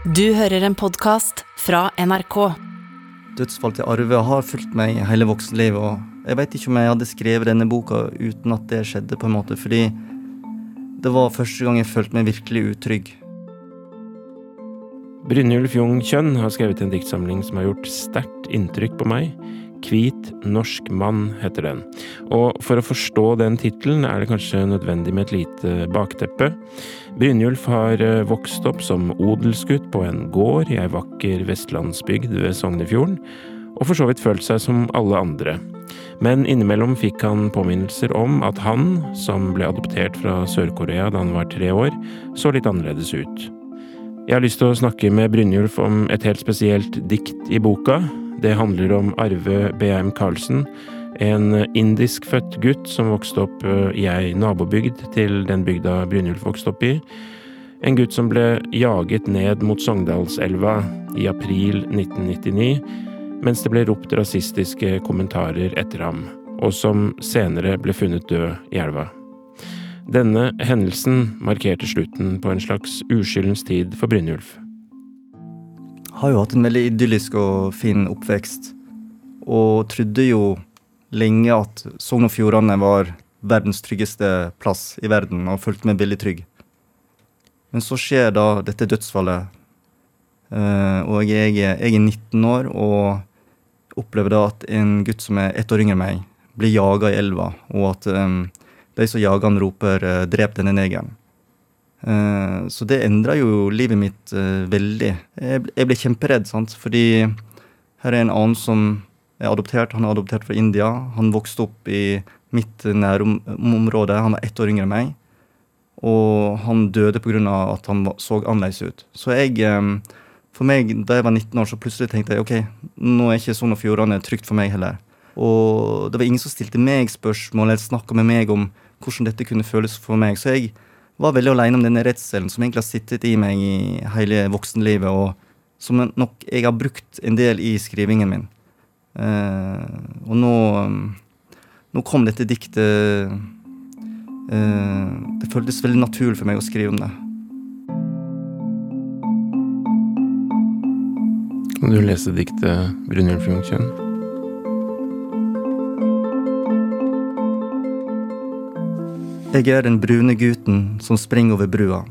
Du hører en podkast fra NRK. Dødsfall til Arve har fulgt meg hele voksenlivet, og jeg vet ikke om jeg hadde skrevet denne boka uten at det skjedde, på en måte, fordi det var første gang jeg følte meg virkelig utrygg. Brynjulf Jung Kjønn har skrevet en diktsamling som har gjort sterkt inntrykk på meg. Hvit norsk mann heter den. Og for å forstå den tittelen er det kanskje nødvendig med et lite bakteppe. Brynjulf har eh, vokst opp som odelsgutt på en gård i ei vakker vestlandsbygd ved Sognefjorden, og for så vidt følt seg som alle andre. Men innimellom fikk han påminnelser om at han, som ble adoptert fra Sør-Korea da han var tre år, så litt annerledes ut. Jeg har lyst til å snakke med Brynjulf om et helt spesielt dikt i boka. Det handler om Arve B.M. Karlsen, en indiskfødt gutt som vokste opp eh, i ei nabobygd til den bygda Brynjulf vokste opp i. En gutt som ble jaget ned mot Sogndalselva i april 1999, mens det ble ropt rasistiske kommentarer etter ham, og som senere ble funnet død i elva. Denne hendelsen markerte slutten på en slags uskyldens tid for Brynjulf har jo hatt en veldig idyllisk og fin oppvekst. Og trodde jo lenge at Sogn og Fjordane var verdens tryggeste plass i verden, og følte meg veldig trygg. Men så skjer da dette dødsfallet, uh, og jeg, jeg, er 19 år og opplever da at en gutt som er ett år yngre enn meg, blir jaga i elva, og at um, de som jager han, roper uh, 'drep denne negeren'. Eh, så det endra jo livet mitt uh, veldig. Jeg, ble kjemperedd, sant? fordi her er en annen som er adoptert. Han er adoptert fra India. Han vokste opp i mitt nærområde. Han var ett år yngre enn meg. Og han døde pga. at han så annerledes ut. Så jeg um, For meg, da jeg var 19 år, så plutselig tenkte jeg ok, nå er ikke Sogn og Fjordane trygt for meg heller. Og det var ingen som stilte meg spørsmål eller snakka med meg om hvordan dette kunne føles for meg. Så jeg var veldig aleine om denne redselen som egentlig har sittet i meg i hele voksenlivet, og som nok jeg har brukt en del i skrivingen min. Uh, og nå, nå kom dette diktet uh, Det føltes veldig naturlig for meg å skrive om det. Kan du lese diktet 'Brynjulf Jungkjønn'? Jeg er den brune gutten som springer over brua.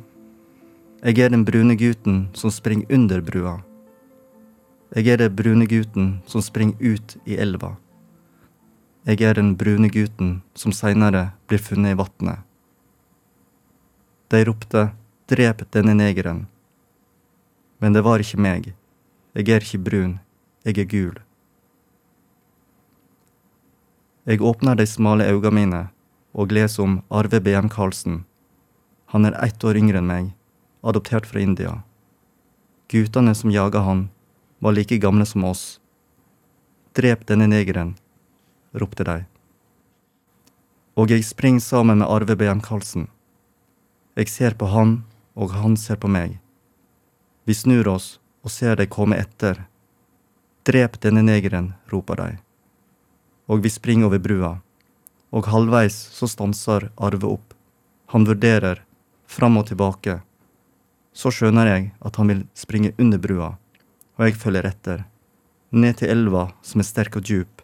Jeg er den brune gutten som springer under brua. Jeg er den brune gutten som springer ut i elva. Jeg er den brune gutten som seinere blir funnet i vatnet. De ropte drep denne negeren. Men det var ikke meg. Jeg er ikke brun, jeg er gul. Jeg åpner de smale øynene mine og lese om Arve B.M. Karlsen. Han er ett år yngre enn meg, adoptert fra India. Guttene som jaga han, var like gamle som oss. Drep denne negeren, ropte de. Og jeg springer sammen med Arve B.M. Karlsen. Jeg ser på han, og han ser på meg. Vi snur oss og ser de komme etter. Drep denne negeren, roper de. Og vi springer over brua og halvveis så stanser Arve opp. Han vurderer, fram og tilbake. Så skjønner jeg at han vil springe under brua, og jeg følger etter. Ned til elva, som er sterk og djup.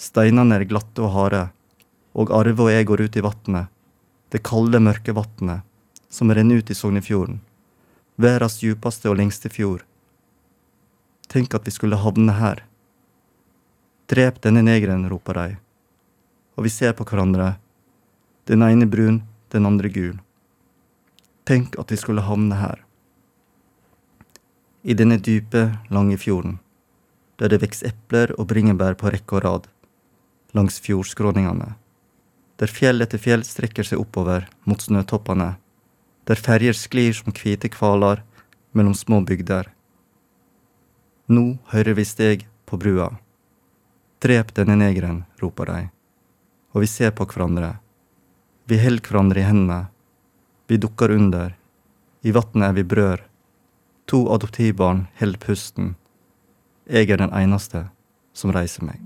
Steinene er glatte og harde, og Arve og jeg går ut i vatnet. Det kalde, mørke vatnet, som renner ut i Sognefjorden. Verdens djupeste og lengste fjord. Tenk at vi skulle havne her. Drep denne negeren, roper de og vi ser på hverandre. Den ene brun, den andre gul. Tenk at vi skulle havne her. I denne dype, lange fjorden, der det vokser epler og bringebær på rekke og rad, langs fjordskråningene, der fjell etter fjell strekker seg oppover mot snøtoppene, der ferjer sklir som hvite hvaler mellom små bygder. Nå hører vi steg på brua. Drep denne negeren, roper de og vi ser på hverandre. Vi holder hverandre i hendene. Vi dukker under. I vannet er vi brød. To adoptivbarn holder pusten. Jeg er den eneste som reiser meg.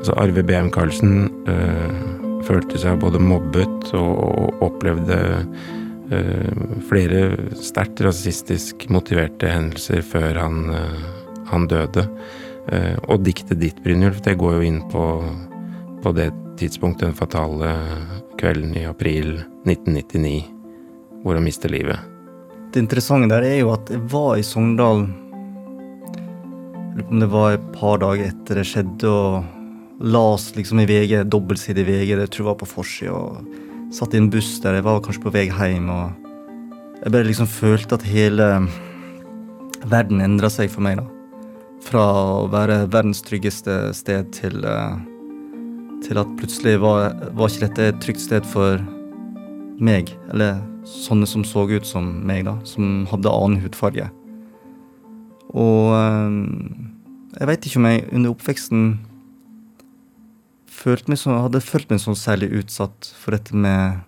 Altså Arve BM Karlsen øh, følte seg både mobbet og, og opplevde flere sterkt rasistisk motiverte hendelser før han, øh, han døde. og diktet ditt, Brynjulf, det går jo inn på, på det tidspunktet, den fatale kvelden i april 1999, hvor han mister livet. Det interessante der er jo at jeg var i Sogndal Lurer på om det var et par dager etter det skjedde, og las liksom i VG, dobbeltside i VG, det tror jeg var på forsida, satt i en buss der jeg var kanskje på vei hjem, og jeg bare liksom følte at hele verden endra seg for meg, da. Fra å være verdens tryggeste sted til, eh, til at plutselig var, var ikke dette et trygt sted for meg, eller sånne som så ut som meg, da, som hadde annen hudfarge. Og eh, jeg veit ikke om jeg under oppveksten følte meg så, hadde følt meg sånn særlig utsatt for dette med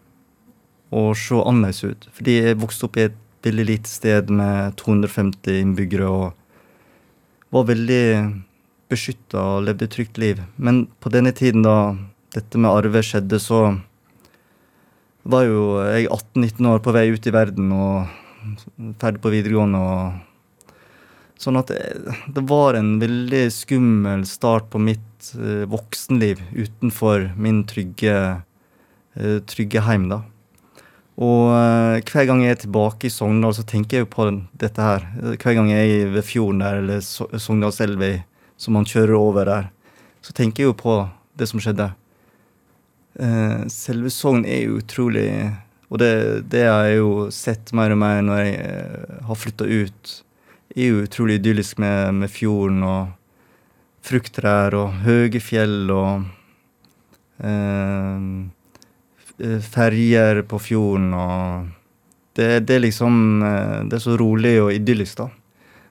å se annerledes ut. Fordi jeg vokste opp i et veldig lite sted med 250 innbyggere og var veldig beskytta og levde et trygt liv. Men på denne tiden da dette med arve skjedde, så var jo jeg 18-19 år på vei ut i verden og ferdig på videregående. og Sånn at det, det, var en veldig skummel start på mitt uh, voksenliv utenfor min trygge, uh, trygge heim, da. Og hver gang jeg er tilbake i Sogndal, så tenker jeg jo på dette her. Hver gang jeg er ved fjorden der, eller so Sogndalselva, som man kjører over der, så tenker jeg jo på det som skjedde. selve Sogn er utrolig Og det, det har jeg jo sett mer og mer når jeg har flytta ut er jo utrolig idyllisk med, med fjorden og frukttrær og høye fjell og eh, eh, ferjer på fjorden og det, det, er liksom eh, Det er så rolig og idyllisk, da.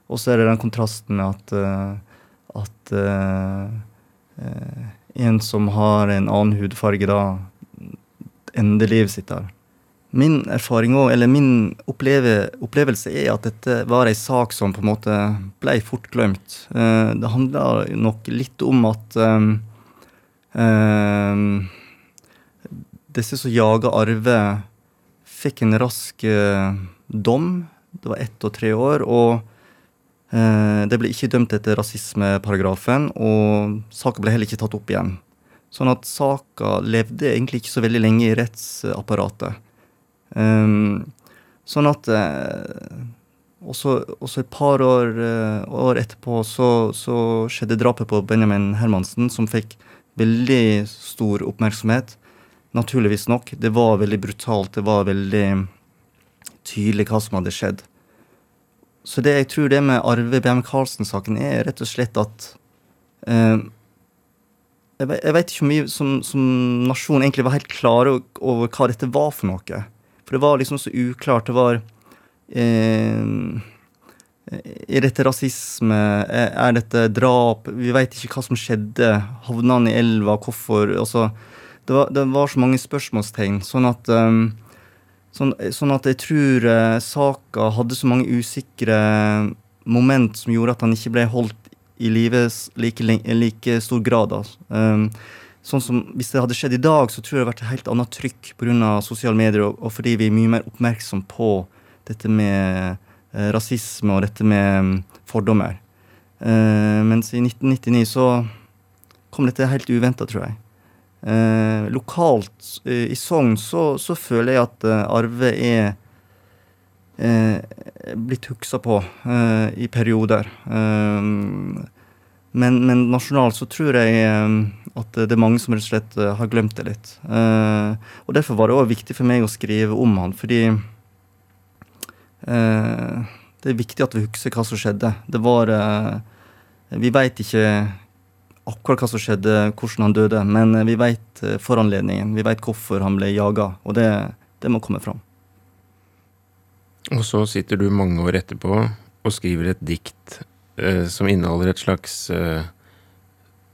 Og så er det den kontrasten med at, eh, at eh, en som har en annen hudfarge, da ender livet sitt. Min erfaring også, eller min oppleve, opplevelse er at dette var ei sak som på en måte ble fort glemt. Uh, det handla nok litt om at um, um, disse som jaga Arve, fikk en rask uh, dom. Det var ett og tre år. Og det ble ikke dømt etter rasismeparagrafen, og saka ble heller ikke tatt opp igjen. Sånn at saka levde egentlig ikke så veldig lenge i rettsapparatet. Um, sånn at uh, også, også, et par år, uh, år etterpå så, så, skjedde drapet på Benjamin Hermansen, som fikk veldig stor oppmerksomhet. Naturligvis nok. Det var veldig brutalt. Det var veldig tydelig hva som hadde skjedd. Så det jeg tror det med Arve BM Karlsen-saken, er rett og slett at eh, jeg, vet ikke hvor mye som, som nasjon egentlig var helt klare over hva dette var for noe. For det var liksom så uklart. Det var eh, Er dette rasisme? Er dette drap? Vi veit ikke hva som skjedde. Havna han i elva? Hvorfor? Altså, det var, det var, så mange spørsmålstegn. Sånn at, um, sånn, sånn, at jeg tror uh, saka hadde så mange usikre moment som gjorde at han ikke ble holdt i live like, like stor grad. Altså. Um, sånn som Hvis det hadde skjedd i dag, så tror jeg det hadde vært et helt annet trykk pga. sosiale medier, og, og, fordi vi er mye mer oppmerksom på dette med eh, rasisme og dette med um, fordommer. Eh, mens i 1999 så kom dette helt uventa, tror jeg. Eh, lokalt eh, i Sogn så, så, føler jeg at eh, Arve er eh, blitt huksa på i perioder. Men, men, nasjonalt så tror jeg at det er mange som rett og slett eh, har glemt det litt. Uh, og Derfor var det òg viktig for meg å skrive om han, fordi det er viktig at vi husker hva som skjedde. Det var Vi veit ikke akkurat hva som skjedde, hvordan han døde, men vi veit foranledningen. Vi veit hvorfor han ble jaga, og det, det, må komme fram. Og så sitter du mange år etterpå og skriver et dikt som inneholder et slags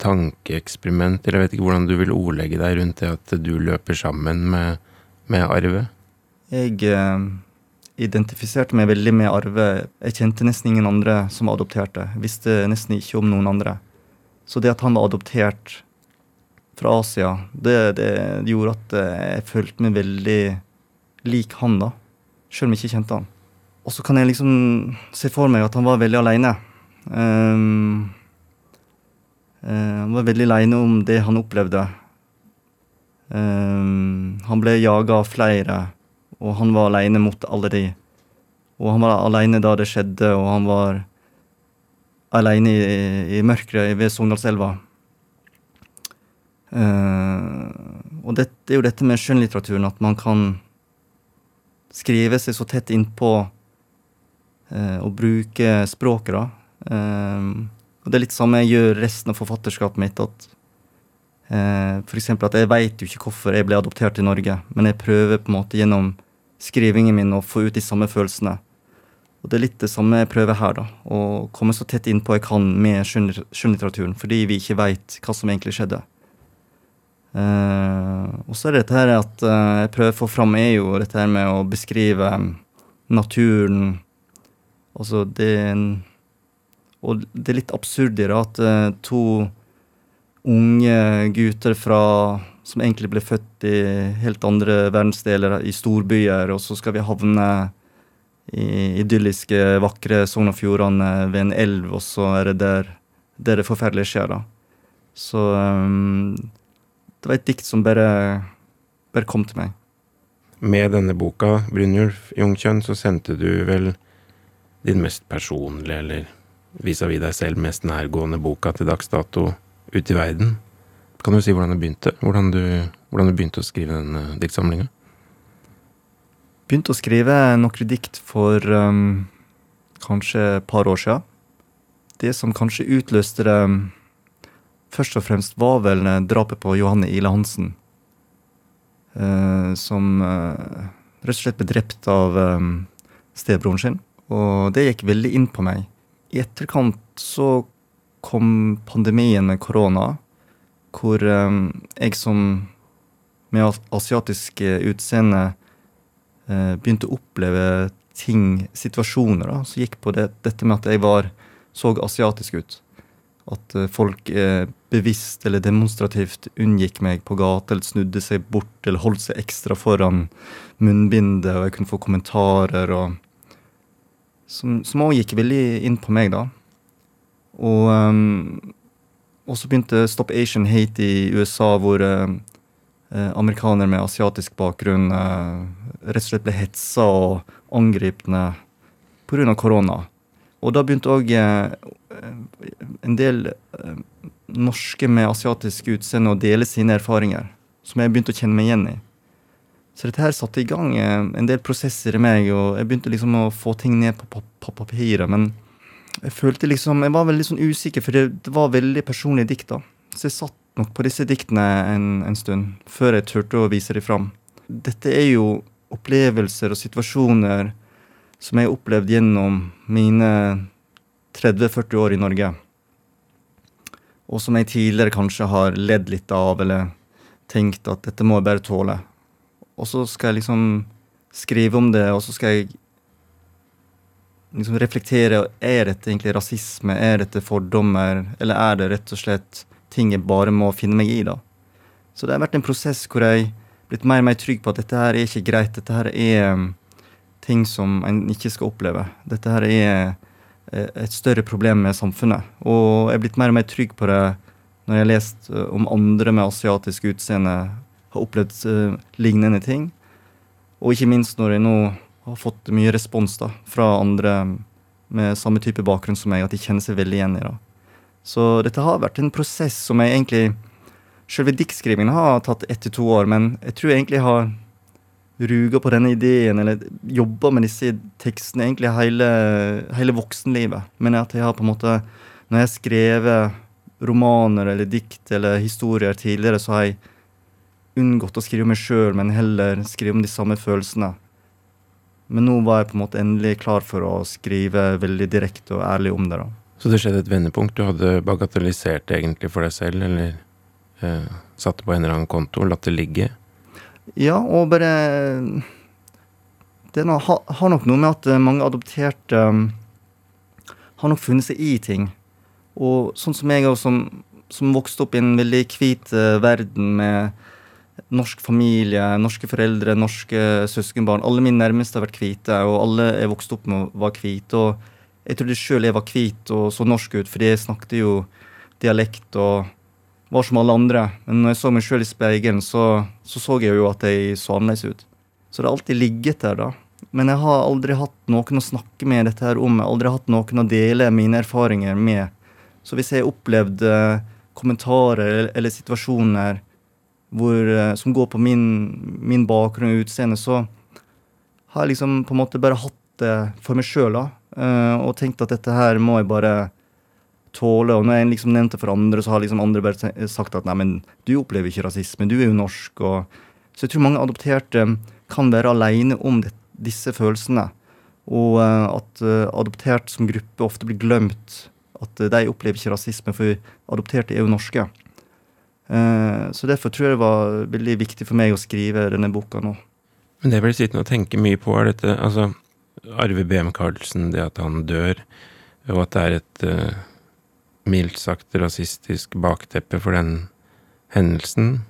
tankeeksperiment, eller jeg vet ikke hvordan du vil ordlegge deg rundt det at du løper sammen med, med Arve? Jeg eh, identifiserte meg veldig med Arve. Jeg kjente nesten ingen andre som var adopterte. Visste nesten ikke om noen andre. Så det at han var adoptert, fra Asia, det, det gjorde at jeg følte meg veldig lik han, da. Selv om jeg ikke kjente han. Og så kan jeg liksom se for meg at han var veldig aleine. Um, uh, han var veldig lei om det han opplevde. Um, han ble jaga av flere, og han var aleine mot alle de. Og han var aleine da det skjedde, og han var aleine i, i mørket ved Sogndalselva. Uh, og det, er jo dette med skjønnlitteraturen, at man kan skrive seg så tett innpå uh, og bruke språket, da. Uh, og det er litt samme jeg gjør resten av forfatterskapet mitt. at uh, for at jeg veit jo ikke hvorfor jeg ble adoptert til Norge, men jeg prøver på en måte gjennom skrivingen min å få ut de samme følelsene. Og det er litt det samme jeg prøver her, da. Å komme så tett innpå jeg kan med skjønnlitteraturen, fordi vi ikke veit hva som egentlig skjedde. Uh, og så er det dette her at uh, jeg prøver å få fram, er jo dette her med å beskrive naturen Altså det Og det er litt absurd i det at uh, to unge gutter fra som egentlig ble født i helt andre verdensdeler, i storbyer, og så skal vi havne i idylliske, vakre Sogn og Fjordane ved en elv, og så er det der, der det forferdelige skjer, da. Så um, det var et dikt som bare, bare kom til meg. Med denne boka, Brynjulf Jungkjønn, så sendte du vel din mest personlige, eller vis-à-vis -vis deg selv mest nærgående boka til dags dato ut i verden. Kan du si hvordan det begynte? Hvordan du, hvordan du begynte å skrive den diktsamlinga? Begynte å skrive noen dikt for um, kanskje et par år siden. Det som kanskje utløste det um, først og fremst, var vel drapet på Johanne Ile Hansen. Uh, som uh, rett og slett ble drept av um, stebroren sin. Og det gikk veldig inn på meg. I etterkant så kom pandemien med korona, hvor um, jeg som med asiatisk utseende eh, begynte å oppleve ting, situasjoner, da, som gikk på det, dette med at jeg var, så asiatisk ut. At eh, folk eh, bevisst eller demonstrativt unngikk meg på gata, eller snudde seg bort eller holdt seg ekstra foran munnbindet, og jeg kunne få kommentarer og Som òg gikk veldig inn på meg, da. Og, um, så begynte Stop Asian Hate i USA, hvor uh, amerikanere med asiatisk bakgrunn uh, rett og slett ble hetsa og angripne pga. korona. Og da begynte òg uh, en del norske med asiatisk utseende å dele sine erfaringer, som jeg begynte å kjenne meg igjen i. Så dette her satte i gang eh, en del prosesser i meg, og jeg begynte liksom å få ting ned på, på papiret. Men jeg følte liksom, jeg var veldig sånn usikker, for det, det var veldig personlige dikt. da. Så jeg satt nok på disse diktene en, en stund, før jeg turte å vise dem fram. Dette er jo opplevelser og situasjoner som jeg har opplevd gjennom mine 30-40 år i Norge. Og som jeg tidligere kanskje har ledd litt av, eller tenkt at dette må jeg bare tåle. Og så skal jeg liksom skrive om det, og så skal jeg liksom reflektere. Er dette egentlig rasisme? Er dette fordommer? Eller er det rett og slett ting jeg bare må finne meg i, da? Så det har vært en prosess hvor jeg blitt mer og mer trygg på at dette her er ikke greit. Dette her er um, ting som en ikke skal oppleve. Dette her er eh, et større problem med samfunnet. Og jeg er blitt mer og mer trygg på det når jeg har lest uh, om andre med asiatisk utseende har opplevd uh, lignende ting. Og ikke minst når jeg nå har fått mye respons da, fra andre med samme type bakgrunn som meg, at de kjenner seg veldig igjen i det. Så dette har vært en prosess som jeg egentlig Selve diktskrivingen har tatt ett til to år, men jeg tror jeg egentlig har ruga på denne ideen, eller jobba med disse tekstene egentlig hele, hele, voksenlivet. Men at jeg har på en måte Når jeg har skrevet romaner eller dikt eller historier tidligere, så har jeg unngått å skrive meg sjøl, men heller skrive om de samme følelsene. Men nå var jeg på en måte endelig klar for å skrive veldig direkte og ærlig om det. da. Så det skjedde et vendepunkt? Du hadde bagatellisert det egentlig for deg selv, eller? eh, det på en eller annen konto og latt det ligge? Ja, og bare Det har nok noe med at eh, mange adopterte um, har nok funnet seg i ting. Og sånn som jeg, som, som vokste opp i en veldig hvit uh, verden med norsk familie, norske foreldre, norske søskenbarn. Alle mine nærmeste har vært hvite, og alle jeg vokste opp med, var hvite. Og jeg trodde sjøl jeg var hvit og så norsk ut, fordi jeg snakket jo dialekt og var som alle andre. Men når jeg så meg sjøl i speilet, så, så, så jeg jo at jeg så annerledes ut. Så det har alltid ligget der, da. Men jeg har aldri hatt noen å snakke med dette her om. Jeg har aldri hatt noen å dele mine erfaringer med. Så hvis jeg opplevde kommentarer eller, situasjoner hvor, eh, som går på min, min bakgrunn og utseende, så har jeg liksom på en måte bare hatt det for meg sjøl. Uh, og tenkt at dette her må jeg bare tåle. Og når jeg liksom nevnte for andre, så har liksom andre bare sagt at nei, men du opplever ikke rasisme, du er jo norsk. Og, så jeg tror mange adopterte kan være aleine om det, disse følelsene. Og uh, at uh, adoptert som gruppe ofte blir glemt. At uh, de opplever ikke rasisme, for adopterte er jo norske. Så derfor tror jeg det var veldig viktig for meg å skrive denne boka nå. Men det jeg blir sittende og tenke mye på, er dette altså Arve BM Karlsen, det at han dør, og at det er et mildt sagt rasistisk bakteppe for den hendelsen.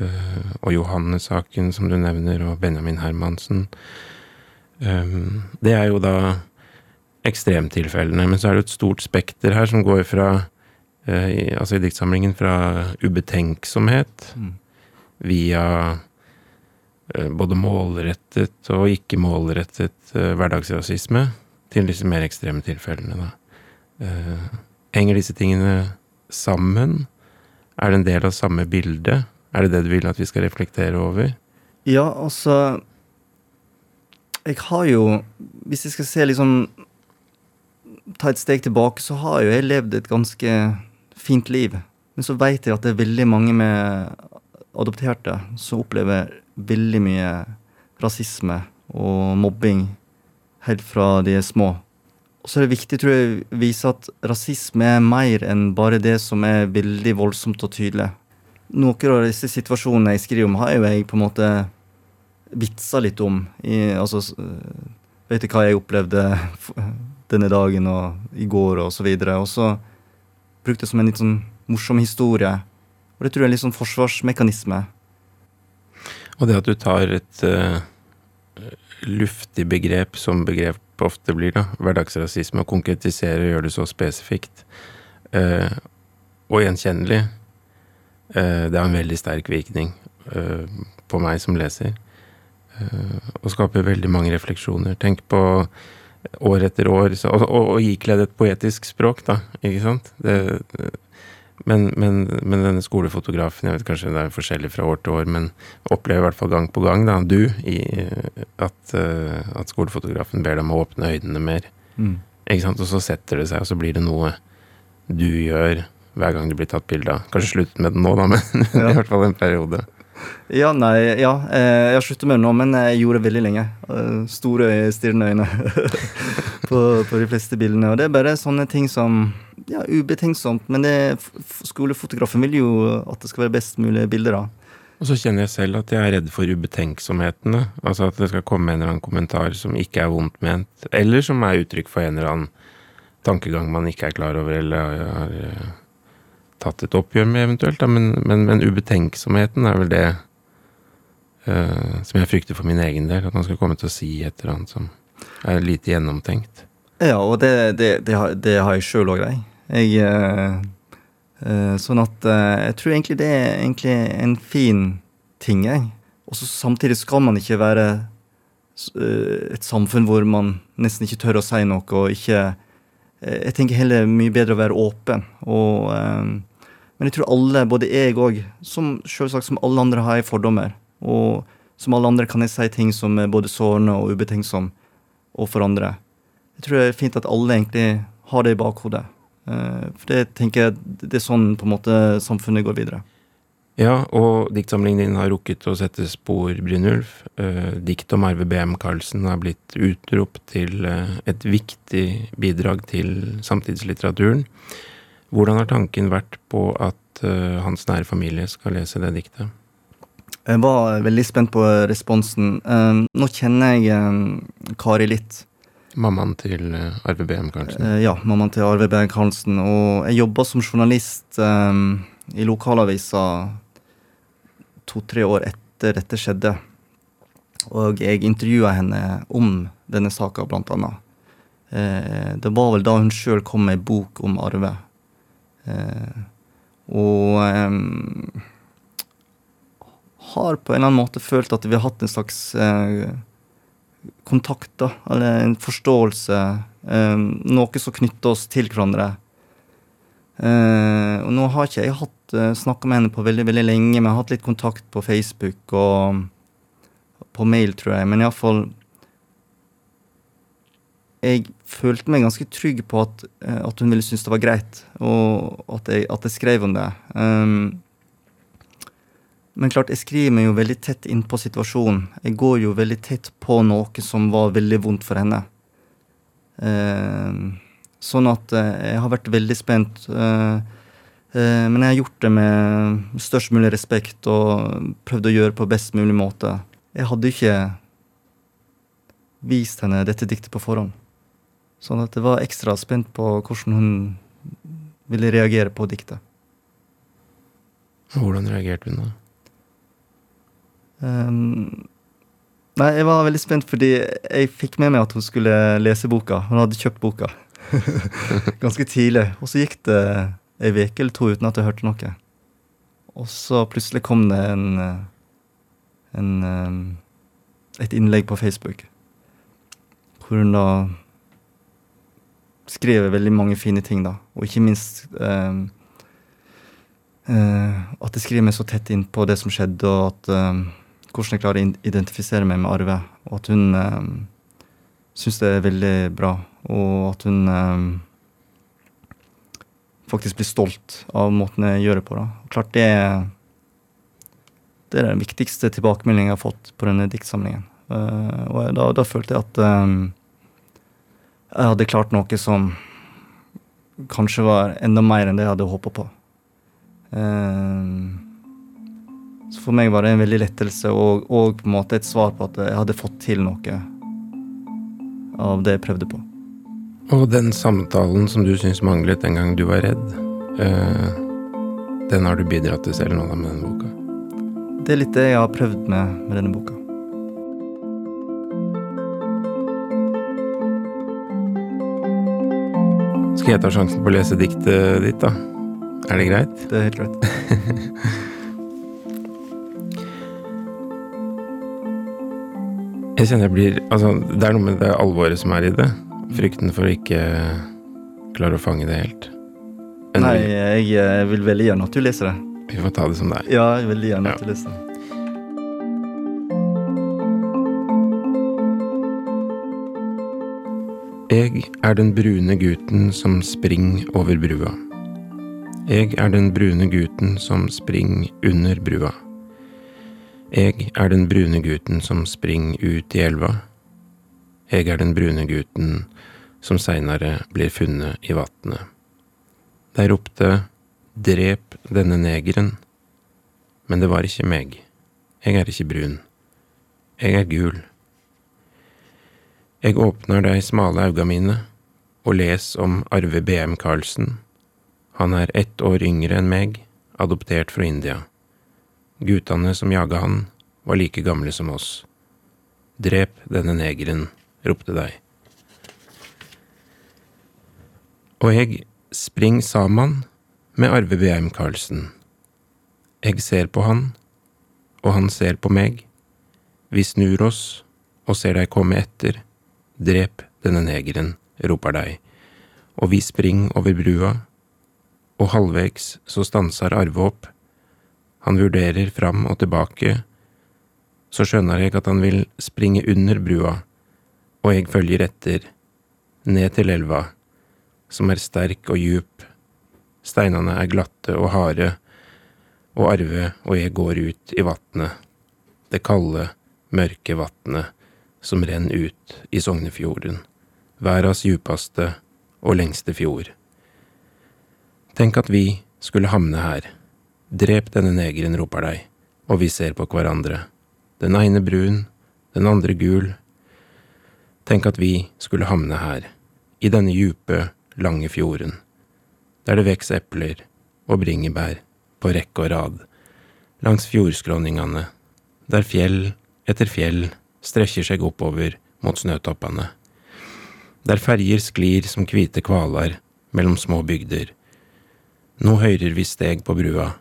Uh, og Johannes-saken, som du nevner, og Benjamin Hermansen. Um, det er jo da ekstremtilfellene. Men så er det et stort spekter her som går fra uh, i, Altså i diktsamlingen fra ubetenksomhet mm. via uh, både målrettet og ikke målrettet hverdagsrasisme til disse mer ekstreme tilfellene, da. henger disse tingene sammen? Er det en del av samme bilde? Er det det du vil at vi skal reflektere over? Ja, altså Jeg har jo Hvis jeg skal se liksom Ta et steg tilbake, så har jo jeg levd et ganske fint liv. Men så veit jeg at det er veldig mange med adopterte som opplever veldig mye rasisme og mobbing helt fra de er små. Og så er det viktig, tror jeg, å vise at rasisme er mer enn bare det som er veldig voldsomt og tydelig noen av disse situasjonene jeg skriver om, har jo jeg på en måte vitsa litt om. I, altså, vet du hva jeg opplevde denne dagen og i går og så videre. Og så brukte det som en litt sånn morsom historie. Og det tror jeg er litt sånn forsvarsmekanisme. Og det at du tar et uh, luftig begrep, som begrep ofte blir, da, hverdagsrasisme, og konkretiserer og gjør det så spesifikt uh, og gjenkjennelig, uh, det har en veldig sterk virkning på meg som leser. Og skaper veldig mange refleksjoner. Tenk på år etter år Og, og, og ikledd et poetisk språk, da. Ikke sant? Det, men, men, men, denne skolefotografen, jeg vet kanskje det er forskjellig fra år til år, men opplever i hvert fall gang på gang, da, du, i, at, at, skolefotografen ber deg om å åpne øynene mer. Mm. Ikke sant? Og så setter det seg, og så blir det noe du gjør hver gang det blir tatt bilde av. Kanskje sluttet med det nå, da, men ja. i hvert fall en periode. Ja, nei, ja. Eh, jeg har sluttet med det nå, men jeg gjorde det veldig lenge. Eh, store, stirrende øyne på, på, de fleste bildene. Og det er bare sånne ting som Ja, ubetenksomt, men det, skolefotografen vil jo at det skal være best mulig bilder, da. Og så kjenner jeg selv at jeg er redd for ubetenksomhetene. Altså at det skal komme en eller annen kommentar som ikke er vondt ment, eller som er uttrykk for en eller annen tankegang man ikke er klar over, eller har tatt et oppgjør med, eventuelt. Da. Men, men, men ubetenksomheten er vel det uh, som jeg frykter for min egen del. At man skal komme til å si et eller annet som er lite gjennomtenkt. Ja, og det, det, det, har, det har, jeg sjøl òg, jeg. jeg uh, uh, sånn at jeg tror egentlig det er egentlig en fin ting, jeg. Og så samtidig skal man ikke være et samfunn hvor man nesten ikke tør å si noe og ikke Jeg tenker heller mye bedre å være åpen og men jeg tror alle, både jeg òg, som selvsagt som alle andre, har jeg fordommer. Og som alle andre kan jeg si ting som er både sårende og ubetenksom overfor andre. Jeg tror det er fint at alle egentlig har det i bakhodet. Eh, for det tenker jeg det er sånn på en måte samfunnet går videre. Ja, og diktsamlingen din har rukket å sette spor, Brynulf. Eh, dikt om Arve BM Karlsen har blitt utropt til eh, et viktig bidrag til samtidslitteraturen. Hvordan har tanken vært på at uh, hans nære familie skal lese det diktet? Jeg var veldig spent på responsen. Uh, nå kjenner jeg uh, Kari litt. Mammaen til eh, Arve BM Karlsen. Eh, ja, mammaen til Arve BM Karlsen. Og jeg jobba som journalist eh, i lokalavisa to-tre år etter dette skjedde. Og jeg intervjua henne om denne saka, blant annet. Eh, det var vel da hun sjøl kom med ei bok om Arve. Eh, og eh, har på en eller annen måte følt at vi har hatt en slags eh, kontakt, da, eller en forståelse. Eh, noe som knytter oss til hverandre. Eh, og nå har ikke jeg hatt uh, snakka med henne på veldig veldig lenge, men jeg har hatt litt kontakt på Facebook og på mail, tror jeg. Men iallfall Jeg følte meg ganske trygg på at, uh, at hun ville synes det var greit, og at jeg, at jeg skrev om det. Um, men klart, jeg skriver meg jo veldig tett innpå situasjonen. Jeg går jo veldig tett på noe som var veldig vondt for henne. Uh, sånn at uh, jeg har vært veldig spent. Uh, men jeg har gjort det med størst mulig respekt og prøvd å gjøre på best mulig måte. Jeg hadde ikke vist henne dette diktet på forhånd. Sånn at jeg var ekstra spent på hvordan hun ville reagere på diktet. Hvordan reagerte hun da? Um, nei, jeg var veldig spent fordi jeg fikk med meg at hun skulle lese boka. Hun hadde kjøpt boka ganske tidlig. Og så gikk det ei uke eller to uten at jeg hørte noe. Og så plutselig kom det en, en um, et innlegg på Facebook hvor hun da skrev veldig mange fine ting, da. Og ikke minst eh, uh, at jeg skriver meg så tett inn på det som skjedde, og at eh, hvordan jeg klarer å identifisere meg med Arve. Og at hun eh, syns det er veldig bra. Og at hun um, faktisk blir stolt av måten jeg gjør det på. Da. Klart det, det er den viktigste tilbakemeldingen jeg har fått på denne diktsamlingen. Uh, og da, da, følte jeg at um, jeg hadde klart noe som kanskje var enda mer enn det jeg hadde håpa på. Uh, så for meg var det en veldig lettelse og, og, på en måte et svar på at jeg hadde fått til noe av det jeg prøvde på. Og den samtalen som du syns manglet den gang du var redd, øh, den har du bidratt til selv nå da med denne boka? Det er litt det jeg har prøvd med med denne boka. Skal jeg ta sjansen på å lese diktet ditt, da? Er det greit? Det er helt greit. Jeg kjenner jeg blir Altså, det er noe med det alvoret som er i det. Frykten for å ikke klare å fange det helt. Men Nei, jeg, vil veldig gjerne at du leser det. vi får ta det som det er. Ja, jeg vil gjerne at du leser det. Jeg er den brune gutten som spring over brua. Jeg er den brune gutten som spring under brua. Jeg er den brune gutten som spring ut i elva. Jeg er den brune gutten som seinere blir funnet i vatnet. Der ropte Drep denne negeren. Men det var ikke meg. Jeg er ikke brun. Jeg er gul. Jeg åpner dei smale auga mine og les om Arve BM Karlsen. Han er ett år yngre enn meg, adoptert fra India. Gutane som jaga han, var like gamle som oss. Drep denne negeren, ropte dei. Og jeg spring saman med Arve BM Karlsen. Jeg ser på han, og han ser på meg. Vi snur oss og ser deg komme etter. Drep denne negeren, roper de, og vi spring over brua, og halvvegs så stanser Arve opp. Han vurderer fram og tilbake, så skjønner jeg at han vil springe under brua, og jeg følger etter, ned til elva, som er sterk og djup. Steinene er glatte og harde, og Arve og jeg går ut i vatnet, det kalde, mørke vatnet som renner ut i Sognefjorden, verdens djupeste og lengste fjord. Tenk at vi skulle havne her. Drep denne negeren, roper deg, og vi ser på hverandre. Den ene brun, den andre gul. Tenk at vi skulle havne her, i denne djupe, lange fjorden, der det veks epler og bringebær på rekke og rad, langs fjordskråningene, der fjell etter fjell strekker seg oppover mot snøtoppene, der ferjer sklir som hvite kvaler mellom små bygder. Nå høyrer vi steg på brua,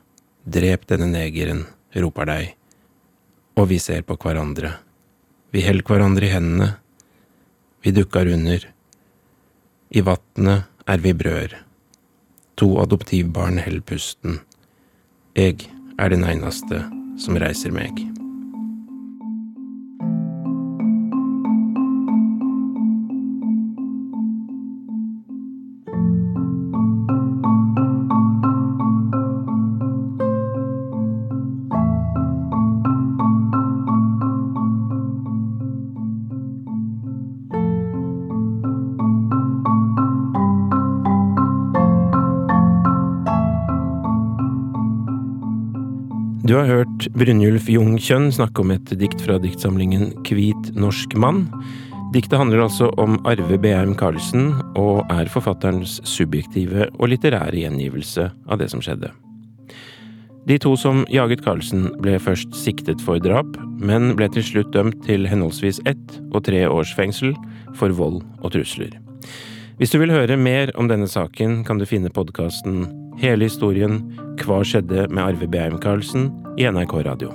drep denne negeren, roper dei, og vi ser på hverandre. Vi held hverandre i hendene, vi dukker under. I vatnet er vi brød. To adoptivbarn held pusten. Eg er den eneste som reiser meg. Du har hørt Brynjulf Jungkjønn snakke om et dikt fra diktsamlingen Hvit norsk mann. Diktet handler altså om Arve Beheim Karlsen, og er forfatterens subjektive og litterære gjengivelse av det som skjedde. De to som jaget Karlsen, ble først siktet for drap, men ble til slutt dømt til henholdsvis ett og tre års fengsel for vold og trusler. Hvis du vil høre mer om denne saken, kan du finne podkasten Hele historien Hva skjedde med Arve Beheim Karlsen i NRK Radio.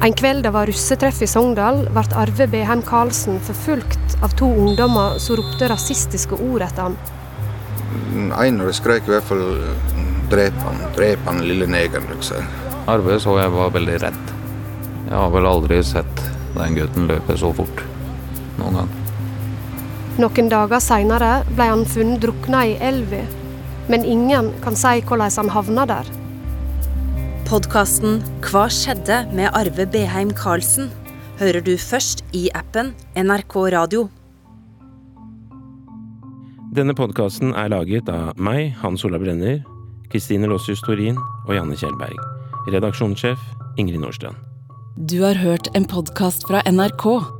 En kveld det var russetreff i Sogndal, ble Arve Beheim Karlsen forfulgt av to ungdommer som ropte rasistiske ord etter han. Den ene skrek i hvert fall 'drep han, drep han, lille negeren'. Liksom. Arve så jeg var veldig redd. Jeg har vel aldri sett den gutten løpe så fort noen gang. Noen dager seinere ble han funnet drukna i elva, men ingen kan si hvordan han havna der. Podkasten Hva skjedde med Arve Beheim Karlsen? hører du først i appen NRK Radio. Denne podkasten er laget av meg, Hans Ola Brenner, Kristine Lossius Torin og Janne Kjellberg. Redaksjonssjef Ingrid Nordstrand. Du har hørt en podkast fra NRK.